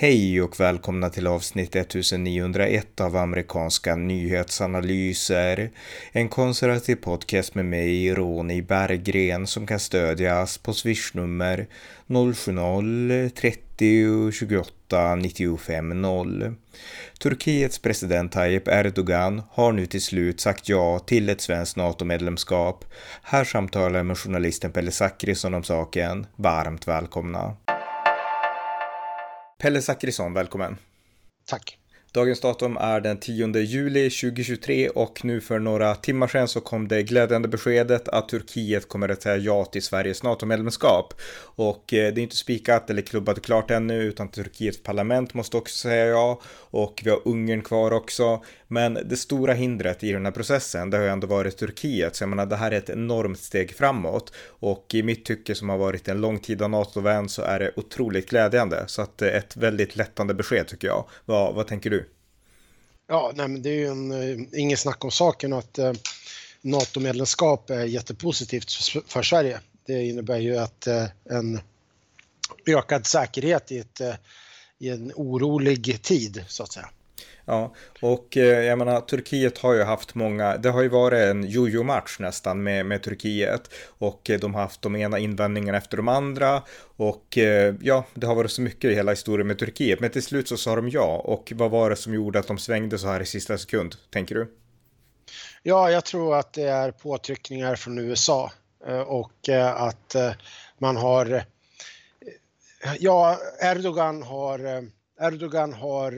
Hej och välkomna till avsnitt 1901 av amerikanska nyhetsanalyser. En konservativ podcast med mig, Ronny Berggren, som kan stödjas på swishnummer 070-30 28 95 0. Turkiets president Tayyip Erdogan har nu till slut sagt ja till ett svenskt NATO-medlemskap. Här samtalar jag med journalisten Pelle Zackrisson om saken. Varmt välkomna. Pelle Zackrisson, välkommen. Tack. Dagens datum är den 10 juli 2023 och nu för några timmar sedan så kom det glädjande beskedet att Turkiet kommer att säga ja till Sveriges NATO-medlemskap. Och eh, det är inte spikat eller klubbat klart ännu utan Turkiets parlament måste också säga ja och vi har Ungern kvar också. Men det stora hindret i den här processen det har ju ändå varit Turkiet så jag menar det här är ett enormt steg framåt och i mitt tycke som har varit en lång tid av NATO-vän så är det otroligt glädjande så att det är ett väldigt lättande besked tycker jag. Vad, vad tänker du? Ja, nej, men det är ju en, eh, ingen snack om saken att eh, NATO-medlemskap är jättepositivt för Sverige. Det innebär ju att eh, en ökad säkerhet i, ett, eh, i en orolig tid så att säga. Ja, och eh, jag menar Turkiet har ju haft många, det har ju varit en jojo-match nästan med, med Turkiet. Och eh, de har haft de ena invändningarna efter de andra. Och eh, ja, det har varit så mycket i hela historien med Turkiet, men till slut så sa de ja. Och vad var det som gjorde att de svängde så här i sista sekund, tänker du? Ja, jag tror att det är påtryckningar från USA. Och att man har Ja, Erdogan har Erdogan har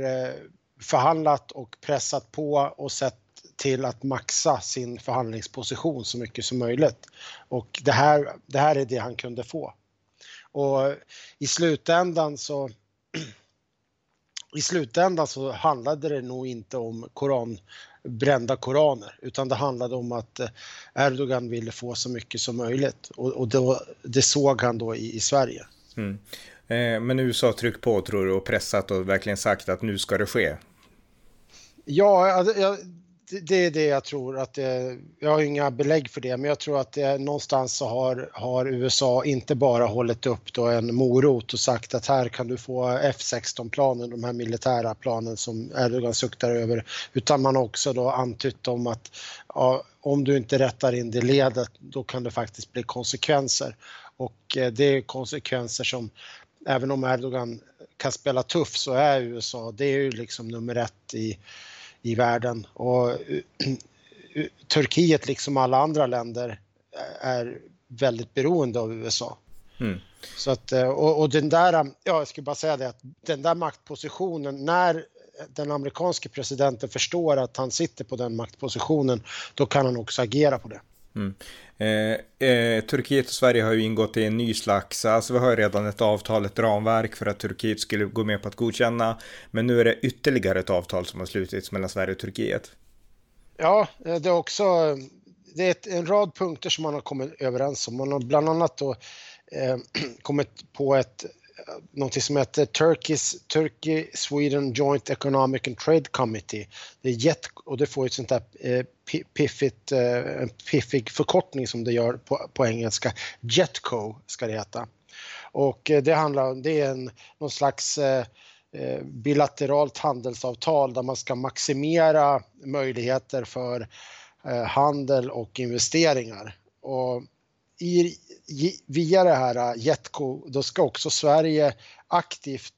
förhandlat och pressat på och sett till att maxa sin förhandlingsposition så mycket som möjligt. Och det här, det här är det han kunde få. Och i slutändan så i slutändan så handlade det nog inte om koran, brända koraner utan det handlade om att eh, Erdogan ville få så mycket som möjligt och, och då, det såg han då i, i Sverige. Mm. Eh, men USA har tryckt på tror du och pressat och verkligen sagt att nu ska det ske? Ja, alltså, det är det jag tror att det, jag har inga belägg för det, men jag tror att det, någonstans så har, har USA inte bara hållit upp då en morot och sagt att här kan du få F16-planen, de här militära planen som Erdogan suktar över, utan man har också då antytt om att ja, om du inte rättar in det ledet, då kan det faktiskt bli konsekvenser. Och eh, det är konsekvenser som, även om Erdogan kan spela tuff så är USA, det är ju liksom nummer ett i i världen. Och Turkiet, liksom alla andra länder, är väldigt beroende av USA. Mm. Så att, eh, och, och, den där, ja, jag skulle bara säga det att den där maktpositionen, när den amerikanske presidenten förstår att han sitter på den maktpositionen, då kan han också agera på det. Mm. Eh, eh, Turkiet och Sverige har ju ingått i en ny slags, alltså vi har ju redan ett avtal, ett ramverk för att Turkiet skulle gå med på att godkänna, men nu är det ytterligare ett avtal som har slutits mellan Sverige och Turkiet. Ja, eh, det är också, det är ett, en rad punkter som man har kommit överens om. Man har bland annat då eh, kommit på ett någonting som heter Turkish, Turkey Sweden Joint Economic and Trade Committee. Det är jet, och det får ett sånt där eh, piffigt, eh, en piffig förkortning som det gör på, på engelska. Jetco ska det heta. Och eh, det handlar om, det är en, någon slags eh, eh, bilateralt handelsavtal där man ska maximera möjligheter för eh, handel och investeringar. Och i, via det här Jetco, då ska också Sverige aktivt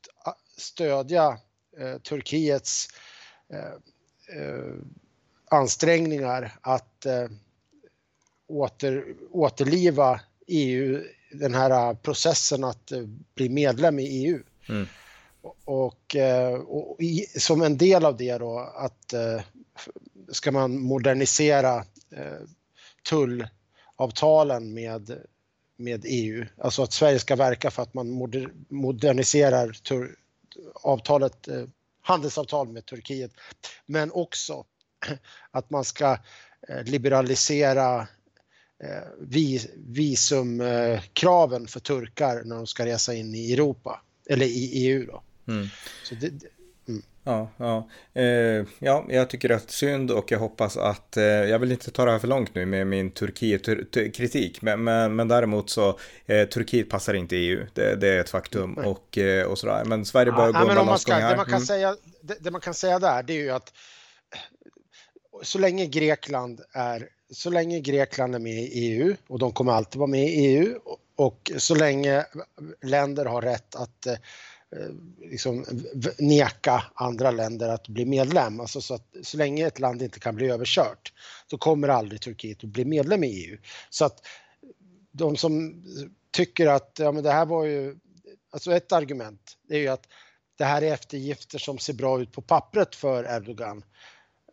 stödja eh, Turkiets eh, ansträngningar att eh, åter, återliva EU, den här processen att bli medlem i EU. Mm. Och, och i, som en del av det då att ska man modernisera tullavtalen med med EU. Alltså att Sverige ska verka för att man moderniserar avtalet, eh, handelsavtal med Turkiet. Men också att man ska eh, liberalisera eh, visumkraven för turkar när de ska resa in i Europa, eller i EU. Då. Mm. Så det. Ja, ja. Eh, ja, jag tycker att synd och jag hoppas att, eh, jag vill inte ta det här för långt nu med min Turkiet-kritik, men, men, men däremot så, eh, Turkiet passar inte EU, det, det är ett faktum och, eh, och sådär. Men Sverige bör ja, gå en balansgång här. Det man, kan mm. säga, det, det man kan säga där, det är ju att så länge Grekland är så länge Grekland är med i EU och de kommer alltid vara med i EU och så länge länder har rätt att eh, Eh, liksom neka andra länder att bli medlem. Alltså så, att, så länge ett land inte kan bli överkört så kommer aldrig Turkiet att bli medlem i EU. Så att de som tycker att ja, men det här var ju, alltså ett argument det är ju att det här är eftergifter som ser bra ut på pappret för Erdogan.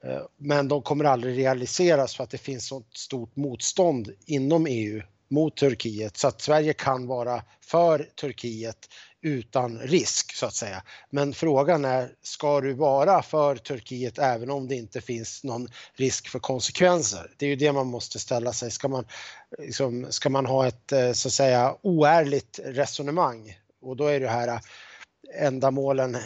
Eh, men de kommer aldrig realiseras för att det finns så stort motstånd inom EU mot Turkiet så att Sverige kan vara för Turkiet utan risk så att säga. Men frågan är, ska du vara för Turkiet även om det inte finns någon risk för konsekvenser? Det är ju det man måste ställa sig. Ska man, liksom, ska man ha ett eh, så att säga oärligt resonemang? Och då är det här ändamålen eh,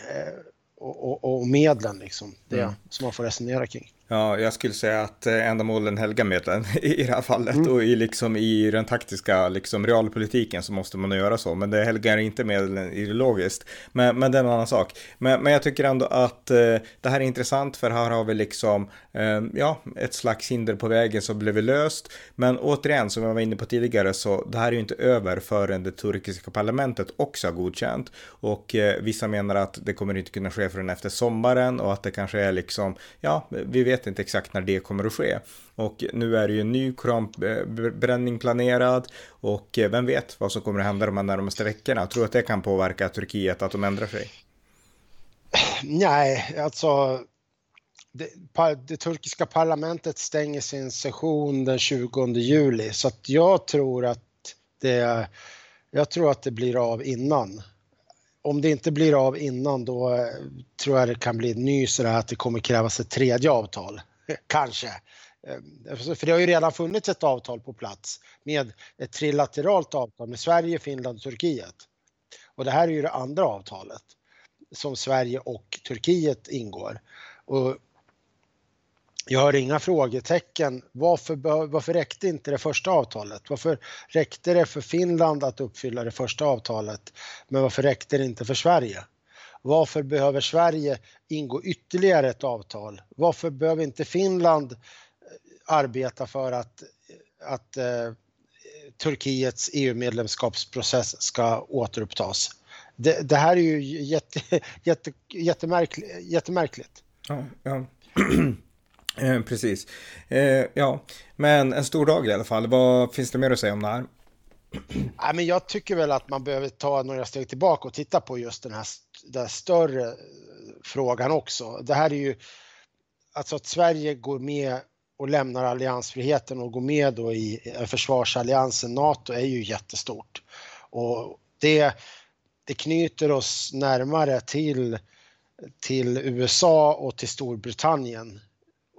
och, och, och medlen liksom, det mm. som man får resonera kring. Ja, jag skulle säga att eh, ändamålen helgar medlen i det här fallet mm. och i, liksom, i den taktiska liksom, realpolitiken så måste man göra så, men det helgar inte medlen ideologiskt. Men, men det är en annan sak. Men, men jag tycker ändå att eh, det här är intressant för här har vi liksom, eh, ja, ett slags hinder på vägen som blev löst. Men återigen, som jag var inne på tidigare, så det här är ju inte över förrän det turkiska parlamentet också har godkänt. Och eh, vissa menar att det kommer inte kunna ske förrän efter sommaren och att det kanske är liksom, ja, vi vet vet inte exakt när det kommer att ske. Och nu är det ju en ny koranbränning planerad och eh, vem vet vad som kommer att hända de här närmaste veckorna. Jag tror att det kan påverka Turkiet att de ändrar sig? Nej, alltså det, det, turkiska parlamentet stänger sin session den 20 juli så att jag tror att det, jag tror att det blir av innan om det inte blir av innan då eh, tror jag det kan bli en ny sådär att det kommer krävas ett tredje avtal. Kanske. Eh, för det har ju redan funnits ett avtal på plats med ett trilateralt avtal med Sverige, Finland och Turkiet. Och det här är ju det andra avtalet som Sverige och Turkiet ingår. Och jag har inga frågetecken. Varför, varför räckte inte det första avtalet? Varför räckte det för Finland att uppfylla det första avtalet, men varför räckte det inte för Sverige? Varför behöver Sverige ingå ytterligare ett avtal? Varför behöver inte Finland eh, arbeta för att, att eh, Turkiets EU-medlemskapsprocess ska återupptas? Det, det, här är ju jätte, jätte, jättemärkligt. jättemärkligt. Ja, ja. Eh, precis. Eh, ja, men en stor dag i alla fall. Vad finns det mer att säga om det här? Ja, men jag tycker väl att man behöver ta några steg tillbaka och titta på just den här, den här större eh, frågan också. Det här är ju alltså att Sverige går med och lämnar alliansfriheten och går med då i eh, försvarsalliansen NATO är ju jättestort. Och det, det knyter oss närmare till, till USA och till Storbritannien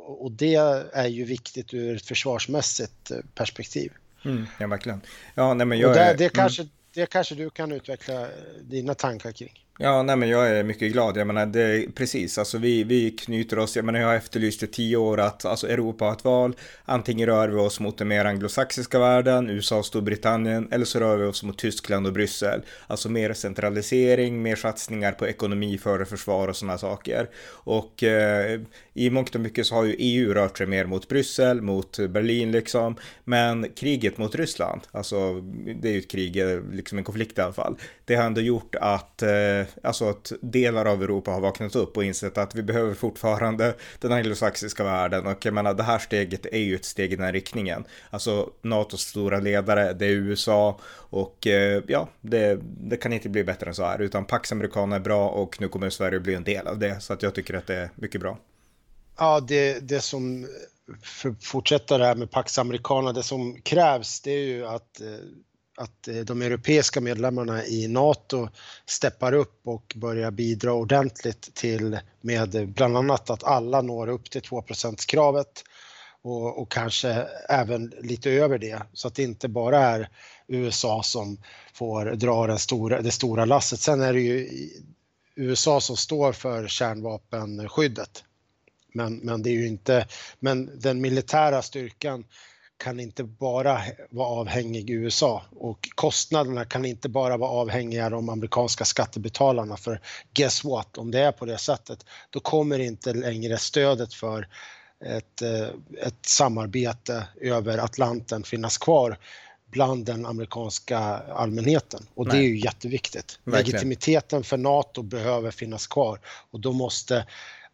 och det är ju viktigt ur ett försvarsmässigt eh, perspektiv. Mm, ja, verkligen. Ja, nej, men jag och det, det, kanske, mm. det kanske du kan utveckla eh, dina tankar kring. Ja, nej men jag är mycket glad. Jag menar, det precis, alltså vi, vi knyter oss, jag menar jag har efterlyst i tio år att alltså Europa har ett val, antingen rör vi oss mot den mer anglosaxiska världen, USA och Storbritannien, eller så rör vi oss mot Tyskland och Bryssel. Alltså mer centralisering, mer satsningar på ekonomi före försvar och sådana saker. Och eh, i mångt och mycket så har ju EU rört sig mer mot Bryssel, mot Berlin liksom, men kriget mot Ryssland, alltså det är ju ett krig, eh, liksom en konflikt i alla fall, det har ändå gjort att eh, alltså att delar av Europa har vaknat upp och insett att vi behöver fortfarande den anglosaxiska världen och jag menar det här steget är ju ett steg i den här riktningen. Alltså NATOs stora ledare, det är USA och eh, ja, det, det kan inte bli bättre än så här utan Pax Americana är bra och nu kommer Sverige bli en del av det så att jag tycker att det är mycket bra. Ja, det, det som för att fortsätta det här med Pax Americana, det som krävs det är ju att eh, att eh, de europeiska medlemmarna i NATO steppar upp och börjar bidra ordentligt till med bland annat att alla når upp till 2 kravet och, och, kanske även lite över det så att det inte bara är USA som får dra den stora, det stora lasset. Sen är det ju USA som står för kärnvapenskyddet. Men, men det är ju inte, men den militära styrkan kan inte bara vara avhängig USA och kostnaderna kan inte bara vara avhängiga de amerikanska skattebetalarna för guess what, om det är på det sättet, då kommer inte längre stödet för ett, eh, ett samarbete över Atlanten finnas kvar bland den amerikanska allmänheten. Och Nej. det är ju jätteviktigt. Verkligen. Legitimiteten för NATO behöver finnas kvar och då måste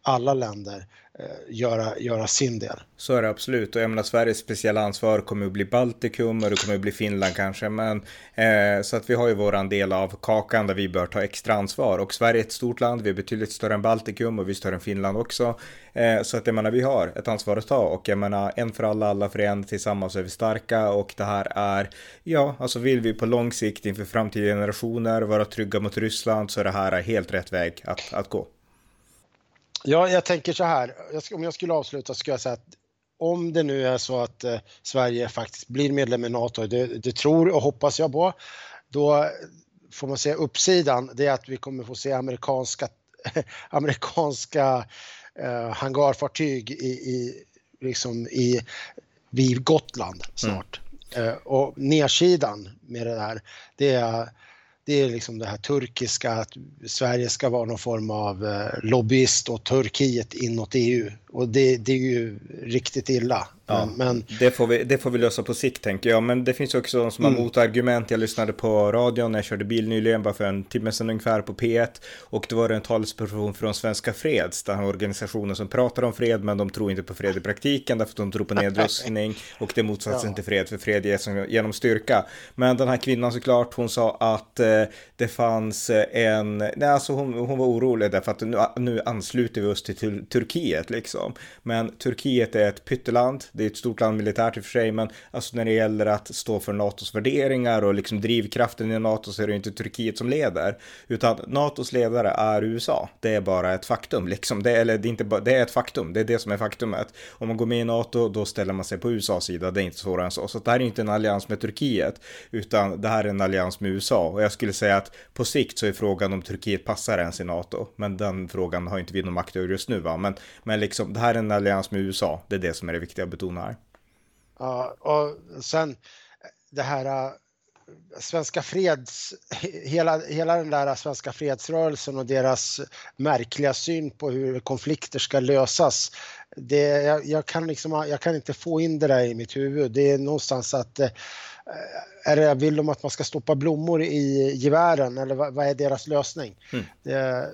alla länder eh, göra, göra sin del. Så är det absolut. Och jag menar Sveriges speciella ansvar kommer att bli Baltikum och det kommer att bli Finland kanske men eh, så att vi har ju våran del av kakan där vi bör ta extra ansvar. Och Sverige är ett stort land, vi är betydligt större än Baltikum och vi är större än Finland också. Eh, så att jag menar vi har ett ansvar att ta. Och jag menar en för alla, alla för en, tillsammans är vi starka. Och det här är ja, alltså vill vi på lång sikt inför framtida generationer vara trygga mot Ryssland så är det här helt rätt väg att, att gå. Ja, jag tänker så här, om jag skulle avsluta skulle jag säga att om det nu är så att eh, Sverige faktiskt blir medlem i NATO, det, det, tror och hoppas jag på, då får man säga uppsidan, det är att vi kommer få se amerikanska, amerikanska eh, hangarfartyg i, i, liksom i, vid Gotland snart. Mm. Eh, och nedsidan med det där, det är det är liksom det här turkiska, att Sverige ska vara någon form av eh, lobbyist och Turkiet inåt EU. Och det, det är ju riktigt illa. Ja, men, det, får vi, det får vi lösa på sikt tänker jag. Men det finns också de som mm. har motargument. Jag lyssnade på radion när jag körde bil nyligen, bara för en timme sedan ungefär på P1. Och då var det en talesperson från Svenska Freds, den här organisationen som pratar om fred, men de tror inte på fred i praktiken, därför att de tror på nedrustning. och det är motsatsen ja. till fred, för fred som, genom styrka. Men den här kvinnan såklart, hon sa att eh, det fanns en, nej alltså hon, hon var orolig därför att nu, nu ansluter vi oss till Turkiet liksom. Men Turkiet är ett pytteland, det är ett stort land militärt i och för sig, men alltså när det gäller att stå för NATOs värderingar och liksom drivkraften i NATO så är det inte Turkiet som leder, utan NATOs ledare är USA. Det är bara ett faktum, liksom. Det, eller det är inte bara, det är ett faktum, det är det som är faktumet. Om man går med i NATO, då ställer man sig på USAs sida, det är inte svårare än så. Så det här är inte en allians med Turkiet, utan det här är en allians med USA. Och jag skulle säga att på sikt så är frågan om Turkiet passar ens i NATO, men den frågan har inte vi någon makt över just nu, va. Men, men liksom, det här är en allians med USA, det är det som är det viktiga att betona här. Ja, och sen det här äh, Svenska freds, hela, hela den där svenska fredsrörelsen och deras märkliga syn på hur konflikter ska lösas. Det, jag, jag, kan liksom, jag kan inte få in det där i mitt huvud. Det är någonstans att äh, är det, vill de att man ska stoppa blommor i gevären eller vad, vad är deras lösning? Mm. Det,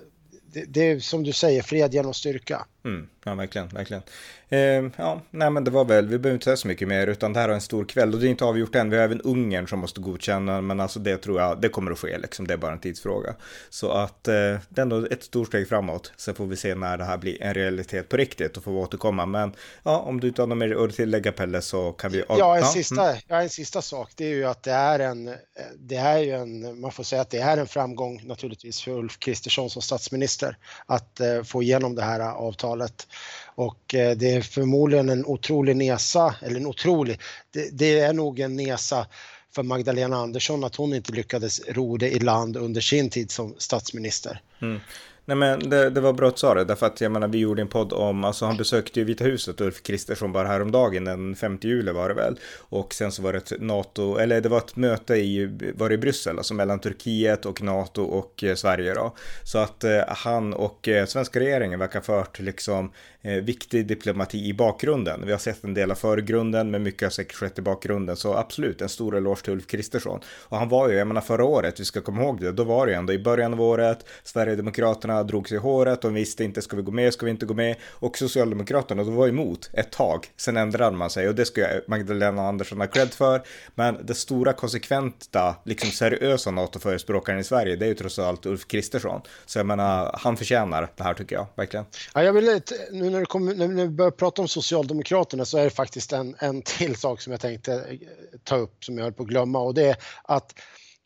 det, det, är som du säger, fred genom styrka. Mm, ja, verkligen, verkligen. Eh, ja, nej men det var väl, vi behöver inte säga så mycket mer, utan det här är en stor kväll och det är inte avgjort än. Vi har även Ungern som måste godkänna, men alltså det tror jag, det kommer att ske liksom, det är bara en tidsfråga. Så att eh, det är ändå ett stort steg framåt. Sen får vi se när det här blir en realitet på riktigt och får vi återkomma. Men ja, om du inte har något mer att tillägga Pelle så kan vi... Ja, en, ja, sista, mm. ja, en sista sak, det är ju att det är en, det är ju en, man får säga att det är en framgång naturligtvis för Ulf Kristersson som statsminister att eh, få igenom det här eh, avtalet. Och eh, det är förmodligen en otrolig nesa, eller en otrolig, det, det är nog en nesa för Magdalena Andersson att hon inte lyckades ro det i land under sin tid som statsminister. Mm. Nej men det, det var bra att du sa det, därför att jag menar vi gjorde en podd om, alltså han besökte ju Vita huset, Ulf Kristersson bara häromdagen, den 5 juli var det väl. Och sen så var det ett NATO, eller det var ett möte i, var det i Bryssel, alltså mellan Turkiet och NATO och eh, Sverige då. Så att eh, han och eh, svenska regeringen verkar fört liksom eh, viktig diplomati i bakgrunden. Vi har sett en del av förgrunden, men mycket har säkert skett i bakgrunden. Så absolut, en stor eloge till Ulf Kristersson. Och han var ju, jag menar förra året, vi ska komma ihåg det, då var det ju ändå i början av året, Sverigedemokraterna drog sig i håret, de visste inte, ska vi gå med, ska vi inte gå med? Och Socialdemokraterna, de var emot ett tag, sen ändrade man sig och det ska jag Magdalena Andersson ha cred för. Men det stora konsekventa, liksom seriösa NATO-förespråkaren i Sverige, det är ju trots allt Ulf Kristersson. Så jag menar, han förtjänar det här tycker jag, verkligen. Ja, jag vill, nu när, kom, när vi börjar prata om Socialdemokraterna så är det faktiskt en, en till sak som jag tänkte eh, ta upp som jag höll på att glömma och det är att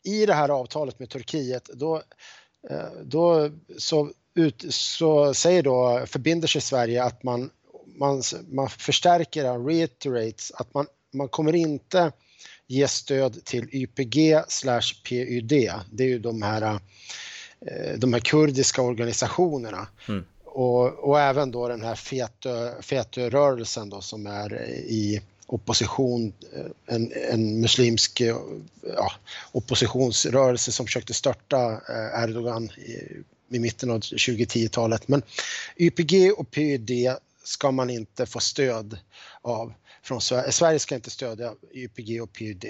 i det här avtalet med Turkiet då, då så, ut, så säger då, förbinder sig Sverige att man, man, man förstärker, reiterates, att man, man kommer inte ge stöd till YPG slash PYD. Det är ju de här eh, de här kurdiska organisationerna. Mm. Och, och, även då den här Fetö-rörelsen då som är i opposition, eh, en, en muslimsk eh, ja, oppositionsrörelse som försökte störta eh, Erdogan i, i mitten av 2010-talet. Men YPG och PYD ska man inte få stöd av från Sverige. Sverige ska inte stödja YPG och PYD.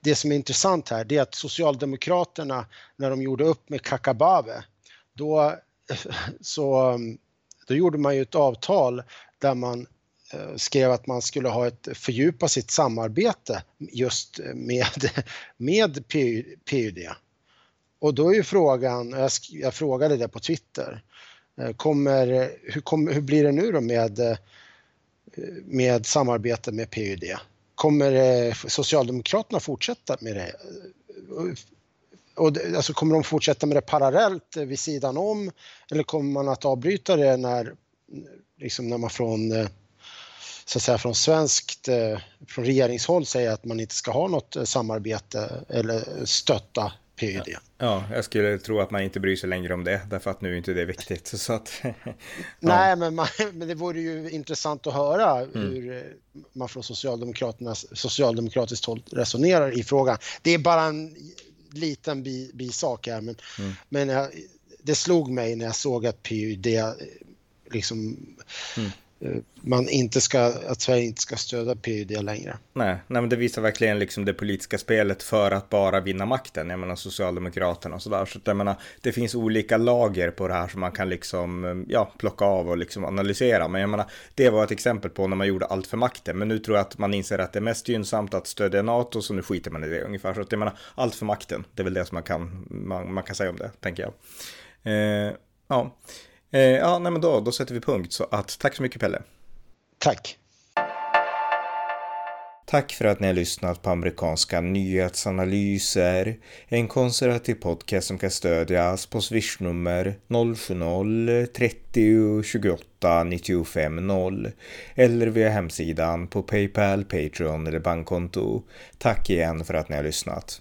Det som är intressant här är att Socialdemokraterna när de gjorde upp med Kakabave då, så, mm, då gjorde man ju ett avtal där man Eh, skrev att man skulle ha ett fördjupa sitt samarbete just med, med PYD. Och då är ju frågan, jag, jag frågade det på Twitter, eh, kommer, hur, kom, hur blir det nu då med, eh, med samarbete med PUD? Kommer Socialdemokraterna fortsätta med det? Och, alltså, kommer de fortsätta med det parallellt vid sidan om eller kommer man att avbryta det när, liksom när man från så att säga från svenskt, från regeringshåll säger att man inte ska ha något samarbete eller stötta PYD. Ja, jag skulle tro att man inte bryr sig längre om det, därför att nu är inte det viktigt. Så att, ja. Nej, men, man, men det vore ju intressant att höra mm. hur man från Socialdemokraternas, socialdemokratiskt håll resonerar i frågan. Det är bara en liten bi, bisak här, men, mm. men jag, det slog mig när jag såg att PYD liksom mm. Eh, man inte ska, att Sverige inte ska stödja PYD längre. Nej, nej men det visar verkligen liksom det politiska spelet för att bara vinna makten. Jag menar Socialdemokraterna och sådär. Så jag menar, det finns olika lager på det här som man kan liksom, eh, ja, plocka av och liksom analysera. Men jag menar, det var ett exempel på när man gjorde allt för makten. Men nu tror jag att man inser att det är mest gynnsamt att stödja NATO, så nu skiter man i det ungefär. Så att jag menar, allt för makten, det är väl det som man kan, man, man kan säga om det, tänker jag. Eh, ja. Eh, ja, nej men då, då sätter vi punkt. Så att tack så mycket Pelle. Tack. Tack för att ni har lyssnat på amerikanska nyhetsanalyser. En konservativ podcast som kan stödjas på swishnummer 070-30 28 95 0 eller via hemsidan på Paypal, Patreon eller bankkonto. Tack igen för att ni har lyssnat.